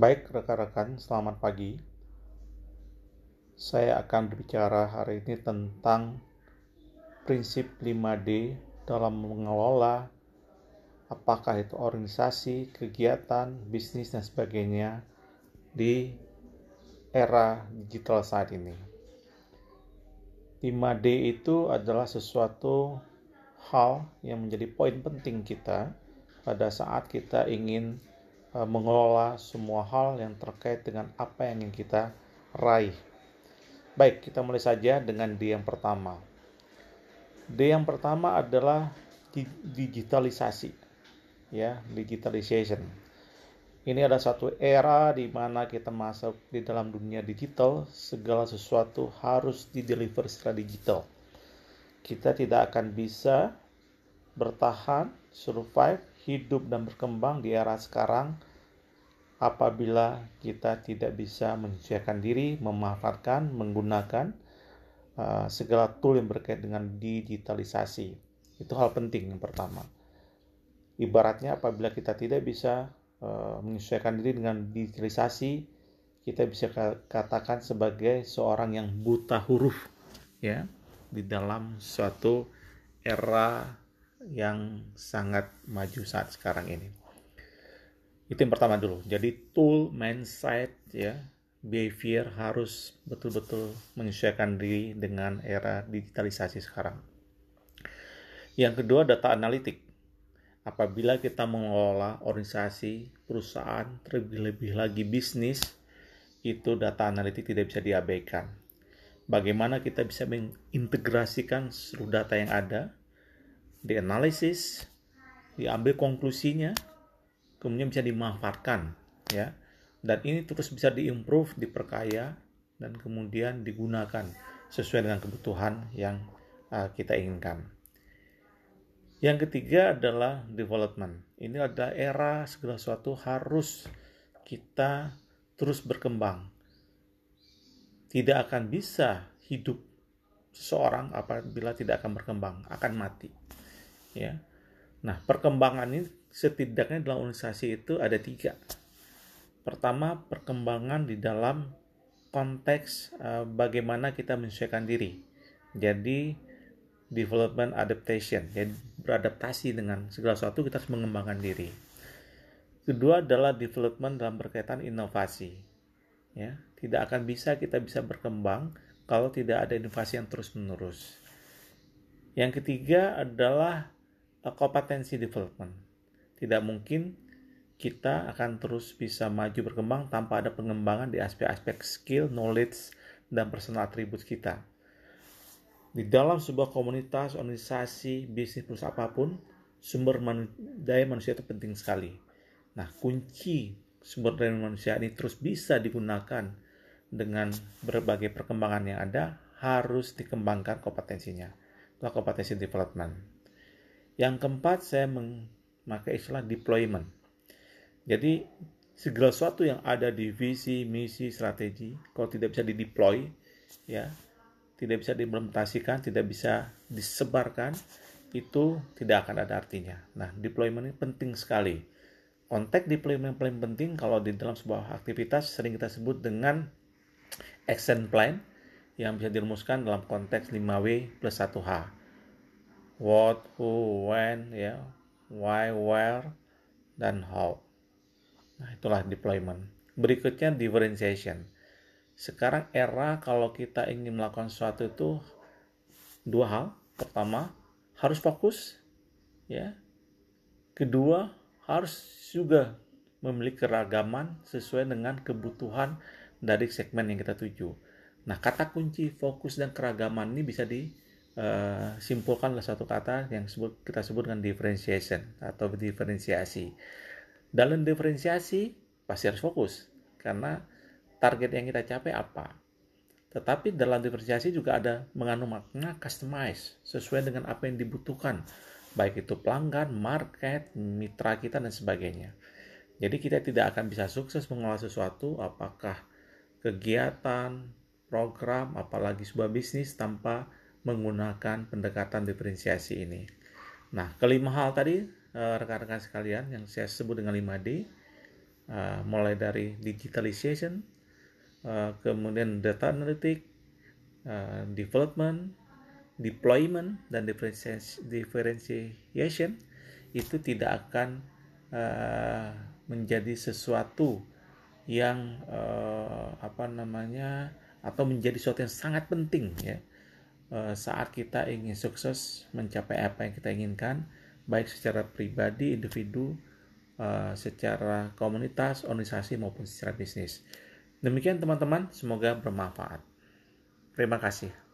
Baik rekan-rekan, selamat pagi. Saya akan berbicara hari ini tentang prinsip 5D dalam mengelola apakah itu organisasi, kegiatan, bisnis dan sebagainya di era digital saat ini. 5D itu adalah sesuatu hal yang menjadi poin penting kita pada saat kita ingin mengelola semua hal yang terkait dengan apa yang ingin kita raih. Baik, kita mulai saja dengan D yang pertama. D yang pertama adalah digitalisasi. Ya, digitalization. Ini adalah satu era di mana kita masuk di dalam dunia digital, segala sesuatu harus dideliver secara digital kita tidak akan bisa bertahan, survive, hidup dan berkembang di era sekarang apabila kita tidak bisa menyesuaikan diri, memanfaatkan, menggunakan uh, segala tool yang berkait dengan digitalisasi. Itu hal penting yang pertama. Ibaratnya apabila kita tidak bisa uh, menyesuaikan diri dengan digitalisasi, kita bisa katakan sebagai seorang yang buta huruf, ya di dalam suatu era yang sangat maju saat sekarang ini. Itu yang pertama dulu. Jadi tool, mindset, ya, behavior harus betul-betul menyesuaikan diri dengan era digitalisasi sekarang. Yang kedua, data analitik. Apabila kita mengelola organisasi, perusahaan, terlebih-lebih lagi bisnis, itu data analitik tidak bisa diabaikan bagaimana kita bisa mengintegrasikan seluruh data yang ada, dianalisis, diambil konklusinya, kemudian bisa dimanfaatkan, ya. Dan ini terus bisa diimprove, diperkaya, dan kemudian digunakan sesuai dengan kebutuhan yang uh, kita inginkan. Yang ketiga adalah development. Ini adalah era segala sesuatu harus kita terus berkembang tidak akan bisa hidup seseorang apabila tidak akan berkembang, akan mati. Ya. Nah, perkembangan ini setidaknya dalam organisasi itu ada tiga. Pertama, perkembangan di dalam konteks uh, bagaimana kita menyesuaikan diri. Jadi, development adaptation, jadi beradaptasi dengan segala sesuatu kita harus mengembangkan diri. Kedua adalah development dalam berkaitan inovasi. Ya, tidak akan bisa kita bisa berkembang kalau tidak ada inovasi yang terus-menerus. Yang ketiga adalah kompetensi development. Tidak mungkin kita akan terus bisa maju berkembang tanpa ada pengembangan di aspek-aspek skill, knowledge, dan personal attribute kita. Di dalam sebuah komunitas, organisasi, bisnis, perusahaan apa pun, sumber daya manusia itu penting sekali. Nah, kunci sumber daya manusia ini terus bisa digunakan dengan berbagai perkembangan yang ada harus dikembangkan kompetensinya. Itulah kompetensi development. Yang keempat saya memakai istilah deployment. Jadi segala sesuatu yang ada di visi, misi, strategi, kalau tidak bisa dideploy, ya, tidak bisa diimplementasikan, tidak bisa disebarkan, itu tidak akan ada artinya. Nah, deployment ini penting sekali. Konteks deployment paling penting kalau di dalam sebuah aktivitas sering kita sebut dengan action plan yang bisa dirumuskan dalam konteks 5W plus 1H. What, who, when, ya, why, where, dan how. Nah, itulah deployment. Berikutnya differentiation. Sekarang era kalau kita ingin melakukan sesuatu itu dua hal. Pertama, harus fokus, ya. Kedua, harus juga memiliki keragaman sesuai dengan kebutuhan dari segmen yang kita tuju. Nah, kata kunci fokus dan keragaman ini bisa disimpulkan eh, oleh satu kata yang sebut, kita sebut dengan differentiation atau diferensiasi. Dalam diferensiasi pasti harus fokus karena target yang kita capai apa. Tetapi dalam diferensiasi juga ada mengandung makna customize sesuai dengan apa yang dibutuhkan, baik itu pelanggan, market, mitra kita dan sebagainya. Jadi kita tidak akan bisa sukses mengolah sesuatu apakah kegiatan, program, apalagi sebuah bisnis tanpa menggunakan pendekatan diferensiasi ini. Nah, kelima hal tadi, eh, rekan-rekan sekalian, yang saya sebut dengan 5D, uh, mulai dari digitalization, uh, kemudian data analytic, uh, development, deployment dan differentiation itu tidak akan menjadi sesuatu yang apa namanya atau menjadi sesuatu yang sangat penting ya saat kita ingin sukses mencapai apa yang kita inginkan baik secara pribadi individu uh, secara komunitas organisasi maupun secara bisnis. Demikian teman-teman. Semoga bermanfaat. Terima kasih